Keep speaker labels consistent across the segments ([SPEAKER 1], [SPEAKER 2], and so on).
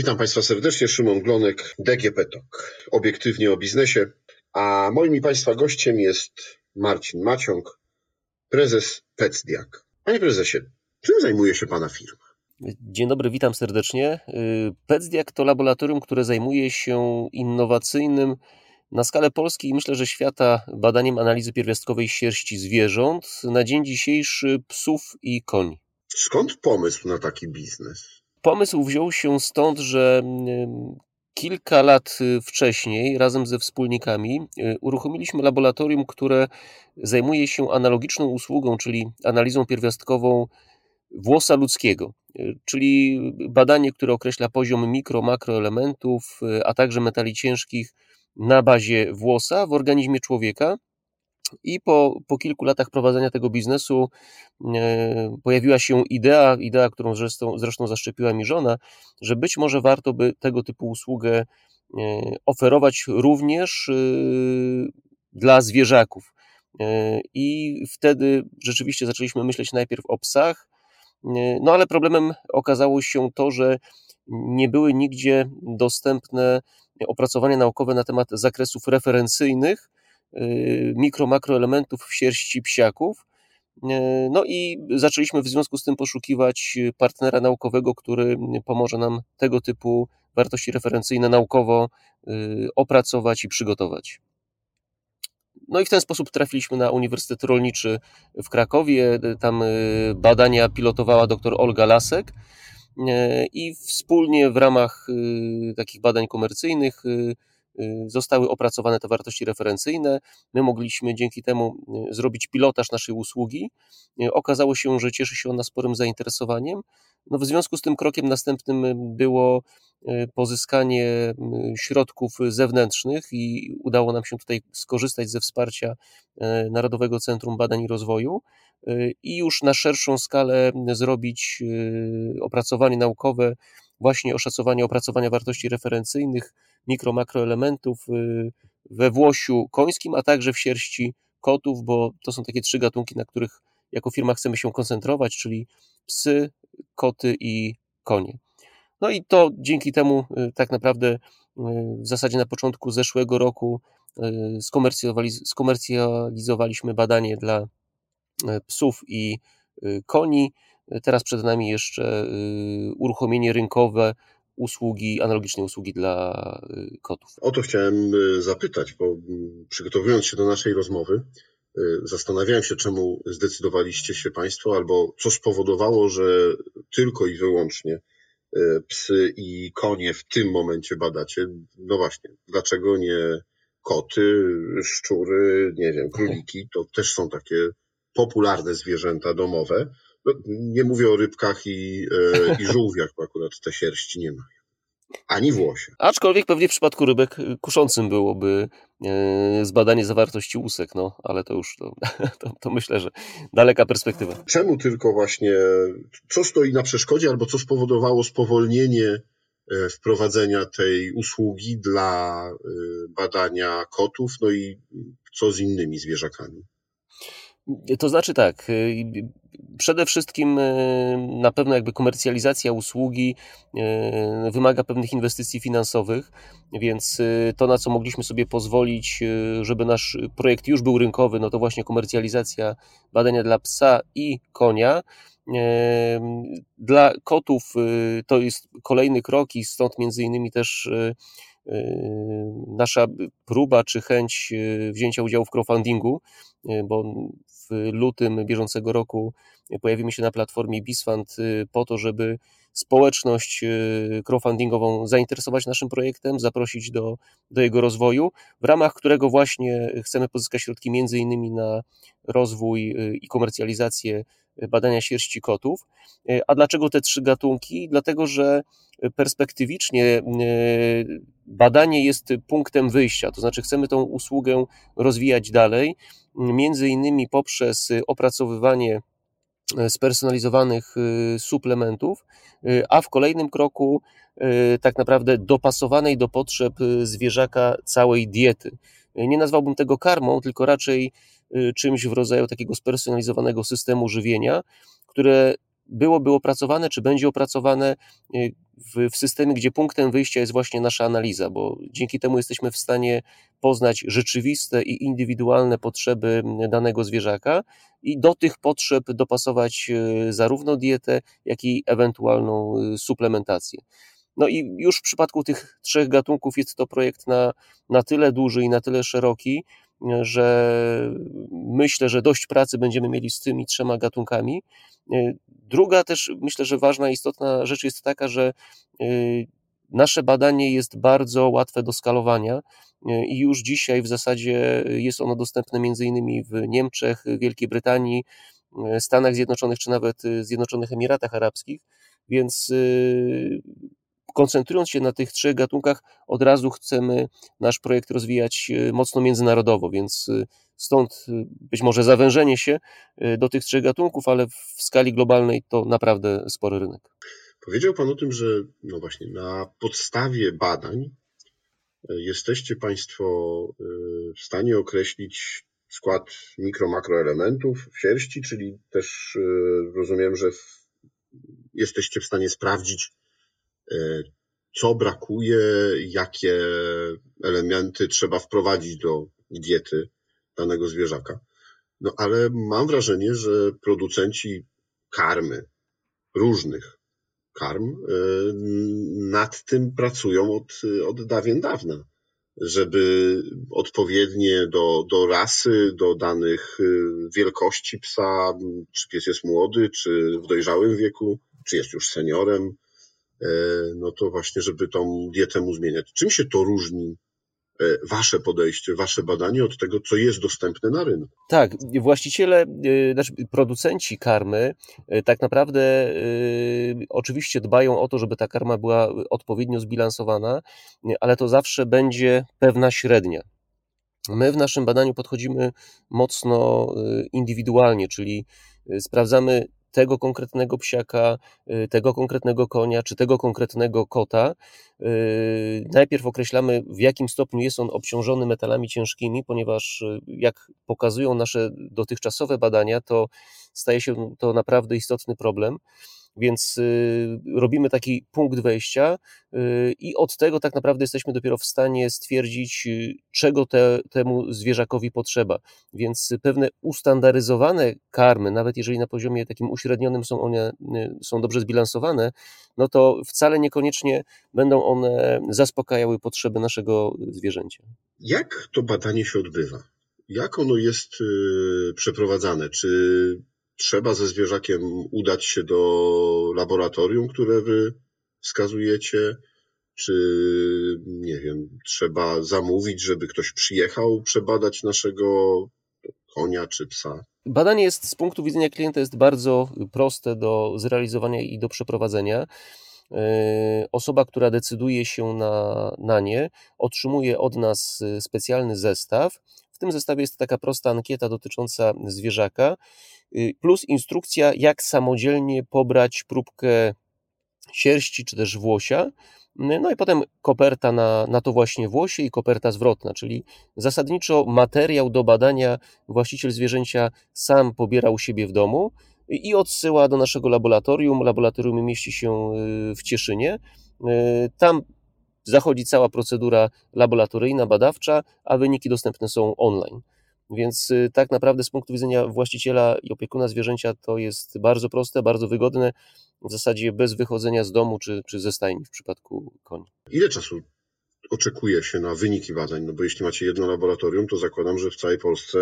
[SPEAKER 1] Witam Państwa serdecznie, Szymon Glonek, DGP Talk. Obiektywnie o biznesie. A moim i Państwa gościem jest Marcin Maciąg, prezes PECDIAK. Panie prezesie, czym zajmuje się Pana firma?
[SPEAKER 2] Dzień dobry, witam serdecznie. PECDIAK to laboratorium, które zajmuje się innowacyjnym na skalę Polski i myślę, że świata badaniem analizy pierwiastkowej sierści zwierząt, na dzień dzisiejszy psów i koni.
[SPEAKER 1] Skąd pomysł na taki biznes?
[SPEAKER 2] Pomysł wziął się stąd, że kilka lat wcześniej razem ze wspólnikami y, uruchomiliśmy laboratorium, które zajmuje się analogiczną usługą, czyli analizą pierwiastkową włosa ludzkiego, y, czyli badanie, które określa poziom mikro, makroelementów, y, a także metali ciężkich na bazie włosa w organizmie człowieka. I po, po kilku latach prowadzenia tego biznesu e, pojawiła się idea, idea, którą zresztą, zresztą zaszczepiła mi żona, że być może warto by tego typu usługę e, oferować również e, dla zwierzaków. E, I wtedy rzeczywiście zaczęliśmy myśleć najpierw o psach, no ale problemem okazało się to, że nie były nigdzie dostępne opracowania naukowe na temat zakresów referencyjnych mikro, makroelementów w sierści psiaków. Y, no i zaczęliśmy w związku z tym poszukiwać partnera naukowego, który pomoże nam tego typu wartości referencyjne naukowo y, opracować i przygotować. No i w ten sposób trafiliśmy na Uniwersytet Rolniczy w Krakowie. Tam badania pilotowała dr Olga Lasek. I wspólnie w ramach y, takich badań komercyjnych y, y, zostały opracowane te wartości referencyjne. My mogliśmy dzięki temu zrobić pilotaż naszej usługi. Okazało się, że cieszy się ona sporym zainteresowaniem. No w związku z tym krokiem następnym było pozyskanie środków zewnętrznych i udało nam się tutaj skorzystać ze wsparcia Narodowego Centrum Badań i Rozwoju. Y, i już na szerszą skalę zrobić y, opracowanie naukowe, właśnie oszacowanie opracowania wartości referencyjnych, mikro, makroelementów y, we włosiu końskim, a także w sierści kotów, bo to są takie trzy gatunki, na których jako firma chcemy się koncentrować, czyli psy, koty i konie. No i to dzięki temu tak naprawdę w zasadzie na początku zeszłego roku skomercjalizowaliśmy badanie dla psów i y, koni. Teraz przed nami jeszcze y, uruchomienie rynkowe usługi, analogicznej usługi dla y, kotów.
[SPEAKER 1] O to chciałem zapytać, bo mm, przygotowując się do naszej rozmowy, zastanawiałem się, czemu zdecydowaliście się Państwo, albo co spowodowało, że tylko i wyłącznie psy i konie w tym momencie badacie. No właśnie, dlaczego nie koty, szczury, nie wiem, króliki? To też są takie popularne zwierzęta domowe. No, nie mówię o rybkach i, e, i żółwiach, bo akurat te sierści nie mają. Ani włosie.
[SPEAKER 2] Aczkolwiek pewnie w przypadku rybek kuszącym byłoby e, zbadanie zawartości łusek, no ale to już to, to, to, myślę, że daleka perspektywa.
[SPEAKER 1] Czemu tylko właśnie, co stoi na przeszkodzie albo co spowodowało spowolnienie e, wprowadzenia tej usługi dla badania kotów, no i co z innymi zwierzakami?
[SPEAKER 2] To znaczy tak, y, przede wszystkim y, na pewno jakby komercjalizacja usługi y, wymaga pewnych inwestycji finansowych, więc to na co mogliśmy sobie pozwolić, żeby nasz projekt już był rynkowy, no to właśnie komercjalizacja badania dla psa i konia. Dla kotów to jest kolejny krok i stąd między innymi też nasza próba czy chęć wzięcia udziału w crowdfundingu, bo lutym bieżącego roku pojawimy się na platformie Bisfund y, po to, żeby społeczność y, crowdfundingową zainteresować naszym projektem, zaprosić do, do jego rozwoju, w ramach którego właśnie chcemy pozyskać środki między innymi na rozwój y, i komercjalizację badania sierści kotów. A dlaczego te trzy gatunki? Dlatego, że perspektywicznie badanie jest punktem wyjścia, to znaczy chcemy tą usługę rozwijać dalej, między innymi poprzez opracowywanie e, spersonalizowanych e, suplementów, a w kolejnym kroku tak naprawdę dopasowanej do potrzeb zwierzaka całej diety. Nie nazwałbym tego karmą, tylko raczej czymś w rodzaju takiego spersonalizowanego systemu żywienia, które byłoby opracowane, czy będzie opracowane w, w systemie, gdzie punktem wyjścia jest właśnie nasza analiza, bo dzięki temu jesteśmy w stanie poznać rzeczywiste i indywidualne potrzeby danego zwierzaka i do tych potrzeb dopasować e, zarówno dietę, jak i ewentualną e, suplementację. No i już w przypadku tych trzech gatunków jest to projekt na, na tyle duży i na tyle szeroki, że myślę, że dość pracy będziemy mieli z tymi trzema gatunkami. Druga też myślę, że ważna, istotna rzecz jest taka, że y, nasze badanie jest bardzo łatwe do skalowania y, i już dzisiaj w zasadzie jest ono dostępne innymi w Niemczech, Wielkiej Brytanii, Stanach Zjednoczonych czy nawet Zjednoczonych Emiratach Arabskich, więc koncentrując się na tych trzech gatunkach, od razu chcemy nasz projekt rozwijać e, mocno międzynarodowo, więc e, stąd e, być może zawężenie się do tych trzech gatunków, ale w skali globalnej to naprawdę spory rynek.
[SPEAKER 1] Powiedział Pan o tym, że no właśnie na podstawie badań jesteście Państwo w stanie określić skład mikro-makroelementów w sierści, czyli też rozumiem, że jesteście w stanie sprawdzić co brakuje, jakie elementy trzeba wprowadzić do diety danego zwierzaka. No ale mam wrażenie, że producenci karmy, różnych karm, e, nad tym pracują od, od dawien dawna, żeby odpowiednie do, do rasy, do danych e, wielkości psa, czy pies jest młody, czy w dojrzałym wieku, czy jest już seniorem, no to właśnie, żeby tą dietę mu zmieniać. Czym się to różni e, wasze podejście, wasze badanie od tego, co jest dostępne na rynku.
[SPEAKER 2] Tak, właściciele, e, znaczy producenci karmy tak naprawdę oczywiście dbają o to, żeby ta karma była odpowiednio zbilansowana, ale to zawsze będzie pewna średnia. My w naszym badaniu podchodzimy mocno indywidualnie, czyli sprawdzamy tego konkretnego psiaka, y, tego konkretnego konia czy tego konkretnego kota. Y, najpierw określamy, w jakim stopniu jest on obciążony metalami ciężkimi, ponieważ y, jak pokazują nasze dotychczasowe badania, to staje się to naprawdę istotny problem. Więc y, robimy taki punkt wejścia y, i od tego tak naprawdę jesteśmy dopiero w stanie stwierdzić, y, czego te, temu zwierzakowi potrzeba. Więc pewne ustandaryzowane karmy, nawet jeżeli na poziomie takim uśrednionym są one są dobrze zbilansowane, no to wcale niekoniecznie będą one zaspokajały potrzeby naszego zwierzęcia.
[SPEAKER 1] Jak to badanie się odbywa? Jak ono jest przeprowadzane? Czy trzeba ze zwierzakiem udać się do laboratorium, które wy wskazujecie, czy nie wiem, trzeba zamówić, żeby ktoś przyjechał przebadać naszego konia czy psa?
[SPEAKER 2] Badanie jest z punktu widzenia klienta jest bardzo proste do zrealizowania i do przeprowadzenia. E, osoba, która decyduje się na, na nie, otrzymuje od nas specjalny zestaw. Tym zestawie jest taka prosta ankieta dotycząca zwierzaka Y, plus instrukcja, jak samodzielnie pobrać próbkę sierści czy też włosia. No i potem koperta na, na to właśnie włosie i koperta zwrotna, czyli zasadniczo materiał do badania właściciel zwierzęcia sam pobiera u siebie w domu i odsyła do naszego laboratorium. Laboratorium mieści się y, w Cieszynie. Y, tam zachodzi cała procedura laboratoryjna, badawcza, a wyniki dostępne są online. Więc y, tak naprawdę z punktu widzenia właściciela i opiekuna zwierzęcia to jest bardzo proste, bardzo wygodne, w zasadzie bez wychodzenia z domu czy, czy ze stajni w przypadku koni.
[SPEAKER 1] Ile czasu oczekuje się na wyniki badań? No bo jeśli macie jedno laboratorium, to zakładam, że w całej Polsce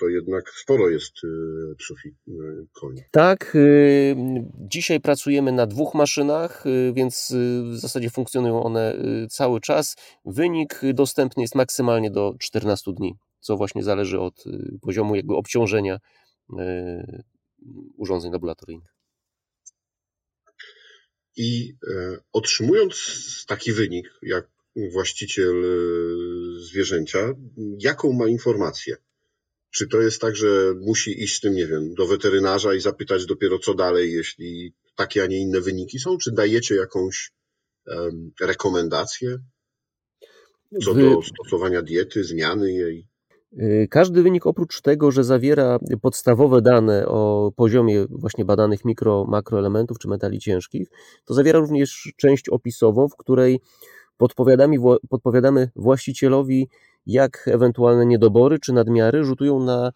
[SPEAKER 1] to jednak sporo jest y, psów i koni.
[SPEAKER 2] Tak. Dzisiaj pracujemy na dwóch maszynach, więc w zasadzie funkcjonują one cały czas. Wynik dostępny jest maksymalnie do 14 dni co właśnie zależy od y, poziomu jakby obciążenia y, urządzeń laboratoryjnych.
[SPEAKER 1] I e, otrzymując taki wynik, jak właściciel zwierzęcia, jaką ma informację? Czy to jest tak, że musi iść z tym, nie wiem, do weterynarza i zapytać dopiero co dalej, jeśli takie, a nie inne wyniki są? Czy dajecie jakąś um, rekomendację co do stosowania diety, zmiany jej?
[SPEAKER 2] Każdy wynik oprócz tego, że zawiera podstawowe dane o poziomie właśnie badanych mikro, makroelementów czy metali ciężkich, to zawiera również część opisową, w której podpowiadamy, podpowiadamy właścicielowi, jak ewentualne niedobory czy nadmiary rzutują na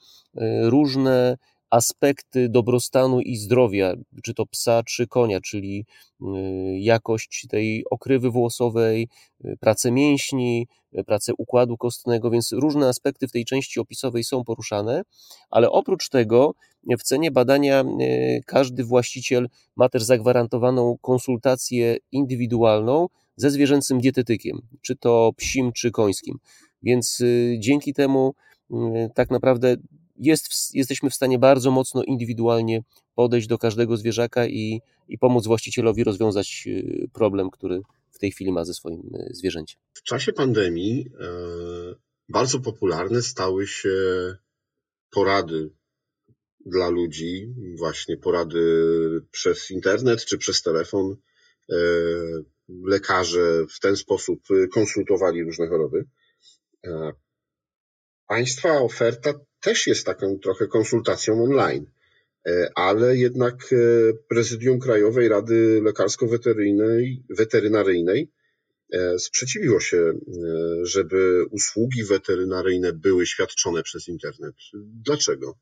[SPEAKER 2] różne aspekty dobrostanu i zdrowia, czy to psa, czy konia, czyli y, jakość tej okrywy włosowej, y, pracę mięśni, pracę układu kostnego, więc różne aspekty w tej części opisowej są poruszane, ale oprócz tego w cenie badania każdy właściciel ma też zagwarantowaną konsultację indywidualną ze zwierzęcym dietetykiem, czy to psim, czy końskim. Więc dzięki temu tak naprawdę jest, jesteśmy w stanie bardzo mocno indywidualnie podejść do każdego zwierzaka i, i pomóc właścicielowi rozwiązać y, problem, który w tej chwili ma ze swoim y, zwierzęciem.
[SPEAKER 1] W czasie pandemii e, bardzo popularne stały się porady dla ludzi, właśnie porady przez internet czy przez telefon. E, lekarze w ten sposób konsultowali różne choroby. Państwa oferta też jest taką trochę konsultacją online, e, ale jednak e, Prezydium Krajowej Rady Lekarsko-Weterynaryjnej weterynaryjnej e, sprzeciwiło się, żeby usługi weterynaryjne były świadczone przez internet. Dlaczego?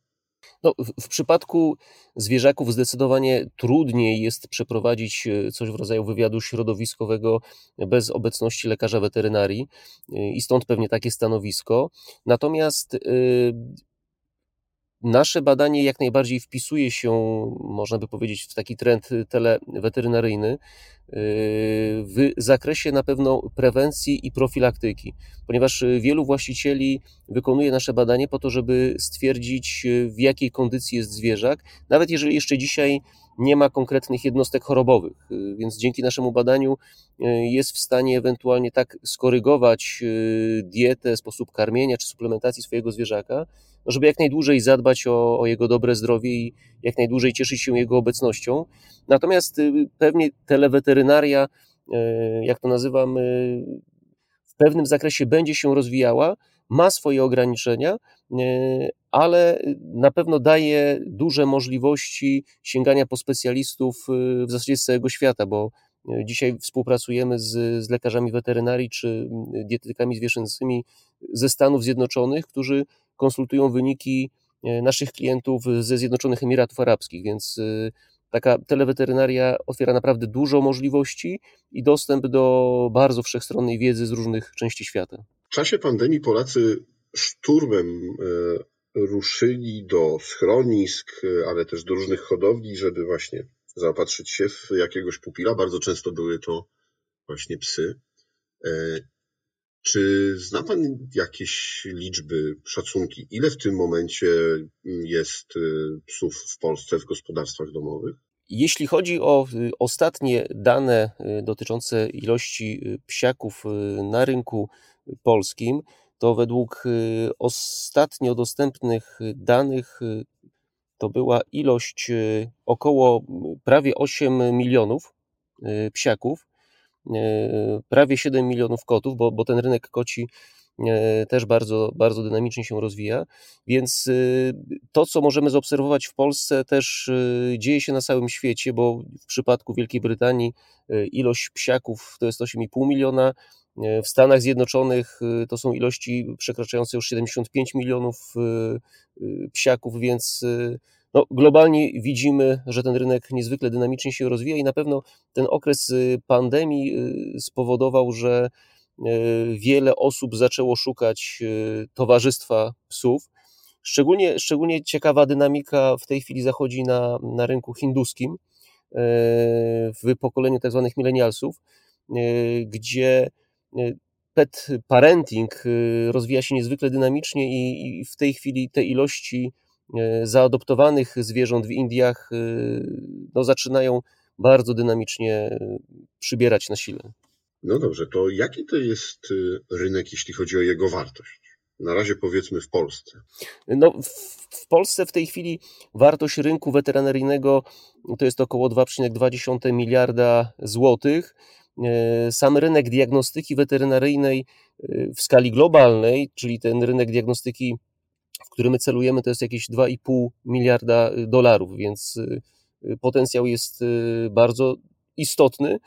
[SPEAKER 2] No, w, w, przypadku zwierzaków zdecydowanie trudniej jest przeprowadzić coś w rodzaju wywiadu środowiskowego bez obecności lekarza weterynarii i stąd pewnie takie stanowisko. Natomiast Nasze badanie jak najbardziej wpisuje się, można by powiedzieć, w taki trend teleweterynaryjny y, w zakresie na pewno prewencji i profilaktyki, ponieważ wielu właścicieli wykonuje nasze badanie po to, żeby stwierdzić, w jakiej kondycji jest zwierzak, nawet jeżeli jeszcze dzisiaj nie ma konkretnych jednostek chorobowych, y, więc dzięki naszemu badaniu y, jest w stanie ewentualnie tak skorygować dietę, sposób karmienia czy suplementacji swojego zwierzaka, no, żeby jak najdłużej zadbać o, o jego dobre zdrowie i jak najdłużej cieszyć się jego obecnością. Natomiast y, pewnie teleweterynaria, y, jak to nazywam, y, w pewnym zakresie będzie się rozwijała, ma swoje ograniczenia, ale na pewno daje duże możliwości sięgania po specjalistów w zasadzie z całego świata, bo dzisiaj współpracujemy z, z lekarzami weterynarii czy dietetykami zwierzęcymi ze Stanów Zjednoczonych, którzy konsultują wyniki e, naszych klientów ze Zjednoczonych Emiratów Arabskich, więc e, taka teleweterynaria otwiera naprawdę dużo możliwości i dostęp do bardzo wszechstronnej wiedzy z różnych części świata.
[SPEAKER 1] W czasie pandemii Polacy szturmem e, ruszyli do schronisk, ale też do różnych hodowli, żeby właśnie zaopatrzyć się w jakiegoś pupila. Bardzo często były to właśnie psy. Czy zna Pan jakieś liczby, szacunki, ile w tym momencie jest psów w Polsce w gospodarstwach domowych?
[SPEAKER 2] Jeśli chodzi o ostatnie dane dotyczące ilości psiaków na rynku polskim, to według ostatnio dostępnych danych to była ilość około prawie 8 milionów psiaków. Prawie 7 milionów kotów, bo, bo ten rynek koci też bardzo, bardzo dynamicznie się rozwija, więc to, co możemy zaobserwować w Polsce, też dzieje się na całym świecie, bo w przypadku Wielkiej Brytanii ilość psiaków to jest 8,5 miliona, w Stanach Zjednoczonych to są ilości przekraczające już 75 milionów psiaków, więc no, globalnie widzimy, że ten rynek niezwykle dynamicznie się rozwija i na pewno ten okres pandemii spowodował, że wiele osób zaczęło szukać towarzystwa psów. Szczególnie, szczególnie ciekawa dynamika w tej chwili zachodzi na, na rynku hinduskim, w pokoleniu tzw. Tak milenialsów, gdzie pet parenting rozwija się niezwykle dynamicznie i, w tej chwili te ilości E, zaadoptowanych zwierząt w Indiach no, zaczynają bardzo dynamicznie przybierać na sile.
[SPEAKER 1] No dobrze, to jaki to jest rynek, jeśli chodzi o jego wartość? Na razie powiedzmy w Polsce.
[SPEAKER 2] No, w, w Polsce w tej chwili wartość rynku weterynaryjnego to jest około 2,2 miliarda złotych. Sam rynek diagnostyki weterynaryjnej w skali globalnej, czyli ten rynek diagnostyki, w który my celujemy, to jest jakieś 2,5 miliarda dolarów, więc potencjał jest bardzo istotny.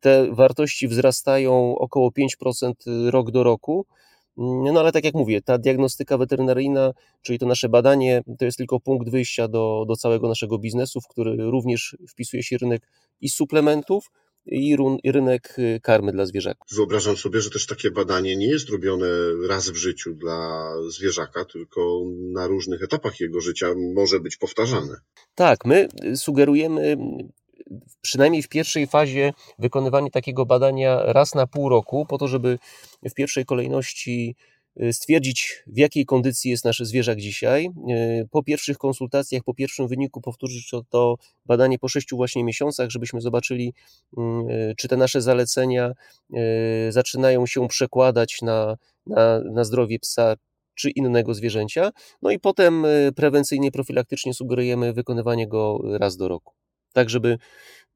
[SPEAKER 2] Te wartości wzrastają około 5% rok do roku. No ale tak jak mówię, ta diagnostyka weterynaryjna, czyli to nasze badanie, to jest tylko punkt wyjścia do, do całego naszego biznesu, w który również wpisuje się rynek i suplementów, i, rynek y, karmy dla zwierzaków.
[SPEAKER 1] Wyobrażam sobie, że też takie badanie nie jest robione raz w życiu dla zwierzaka, tylko na różnych etapach jego życia może być powtarzane.
[SPEAKER 2] Tak, my sugerujemy przynajmniej w pierwszej fazie wykonywanie takiego badania raz na pół roku, po to, żeby w pierwszej kolejności stwierdzić, w jakiej kondycji jest nasz zwierzak dzisiaj. Y, po pierwszych konsultacjach, po pierwszym wyniku powtórzyć to badanie po sześciu właśnie miesiącach, żebyśmy zobaczyli, mm, y, czy te nasze zalecenia zaczynają się przekładać na, na, na zdrowie psa, czy innego zwierzęcia. No i potem prewencyjnie, profilaktycznie sugerujemy wykonywanie go raz do roku tak żeby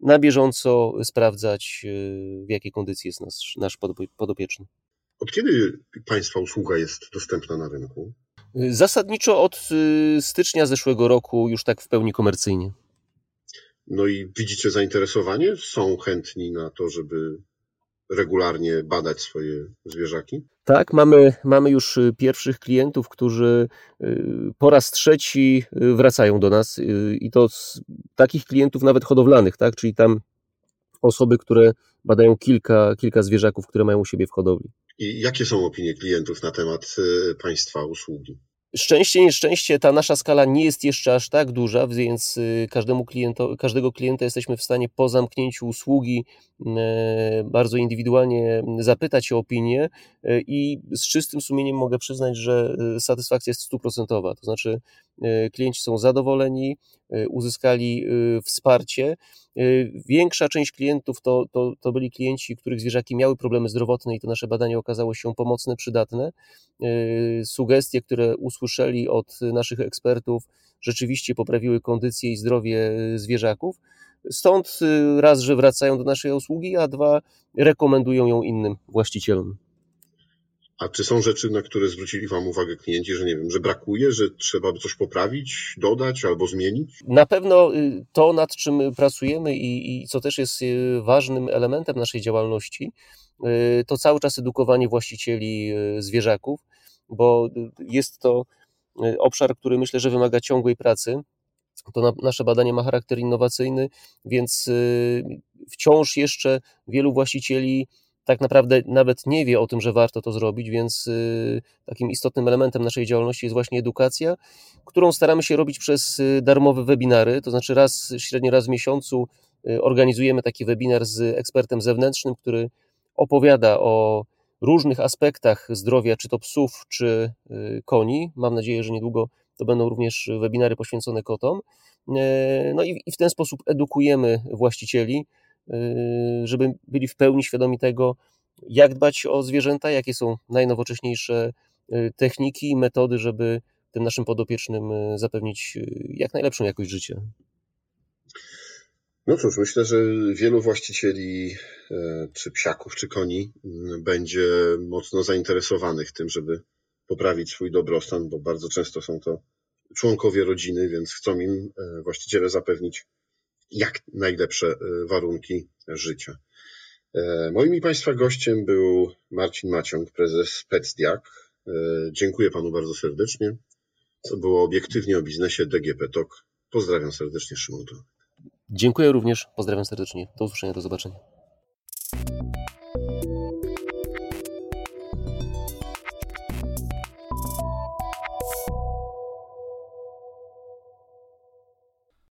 [SPEAKER 2] na bieżąco sprawdzać, y, w jakiej kondycji jest nasz, nasz podopieczny.
[SPEAKER 1] Od kiedy Państwa usługa jest dostępna na rynku?
[SPEAKER 2] Zasadniczo od y, stycznia zeszłego roku, już tak w pełni komercyjnie.
[SPEAKER 1] No i widzicie zainteresowanie? Są chętni na to, żeby regularnie badać swoje zwierzaki?
[SPEAKER 2] Tak, mamy, mamy już y, pierwszych klientów, którzy y, po raz trzeci wracają do nas i to takich klientów nawet hodowlanych, tak? czyli tam osoby, które badają kilka, kilka zwierzaków, które mają u siebie w hodowli.
[SPEAKER 1] I jakie są opinie klientów na temat Państwa usługi?
[SPEAKER 2] Szczęście, nieszczęście, ta nasza skala nie jest jeszcze aż tak duża, więc y, każdemu kliento, każdego klienta jesteśmy w stanie po zamknięciu usługi e, bardzo indywidualnie zapytać o opinię i z czystym sumieniem mogę przyznać, że satysfakcja jest stuprocentowa. To znaczy klienci są zadowoleni, uzyskali wsparcie. Większa część klientów to, to, to byli klienci, których zwierzaki miały problemy zdrowotne i to nasze badanie okazało się pomocne, przydatne. Sugestie, które usłyszeli, od naszych ekspertów, rzeczywiście poprawiły kondycję i zdrowie y, zwierzaków. Stąd y, raz, że wracają do naszej usługi, a dwa, rekomendują ją innym właścicielom.
[SPEAKER 1] A czy są rzeczy, na które zwrócili Wam uwagę klienci, że nie wiem, że brakuje, że trzeba by coś poprawić, dodać albo zmienić?
[SPEAKER 2] Na pewno y, to, nad czym pracujemy i, i co też jest ważnym elementem naszej działalności, to cały czas edukowanie właścicieli zwierzaków bo jest to y, obszar, który myślę, że wymaga ciągłej pracy. To nasze badanie ma charakter innowacyjny, więc y, wciąż jeszcze wielu właścicieli tak naprawdę nawet nie wie o tym, że warto to zrobić, więc y, takim istotnym elementem naszej działalności jest właśnie edukacja, którą staramy się robić przez darmowe webinary, to znaczy raz, średnio raz w miesiącu organizujemy taki webinar z ekspertem zewnętrznym, który opowiada o różnych aspektach zdrowia, czy to psów, czy y, koni. Mam nadzieję, że niedługo to będą również webinary poświęcone kotom. No i w ten sposób edukujemy właścicieli, y, żeby byli w pełni świadomi tego, jak dbać o zwierzęta, jakie są najnowocześniejsze y, techniki i metody, żeby tym naszym podopiecznym zapewnić jak najlepszą jakość życia.
[SPEAKER 1] No cóż, myślę, że wielu właścicieli e, czy psiaków, czy koni będzie mocno zainteresowanych tym, żeby poprawić swój dobrostan, bo bardzo często są to członkowie rodziny, więc chcą im e, właściciele zapewnić jak najlepsze e, warunki życia. Moim i Państwa gościem był Marcin Maciąg, prezes PECDIAK. Dziękuję Panu bardzo serdecznie. To było obiektywnie o biznesie DGP TOK. Pozdrawiam serdecznie, Szymon
[SPEAKER 2] Dziękuję również, pozdrawiam serdecznie. Do usłyszenia, do zobaczenia.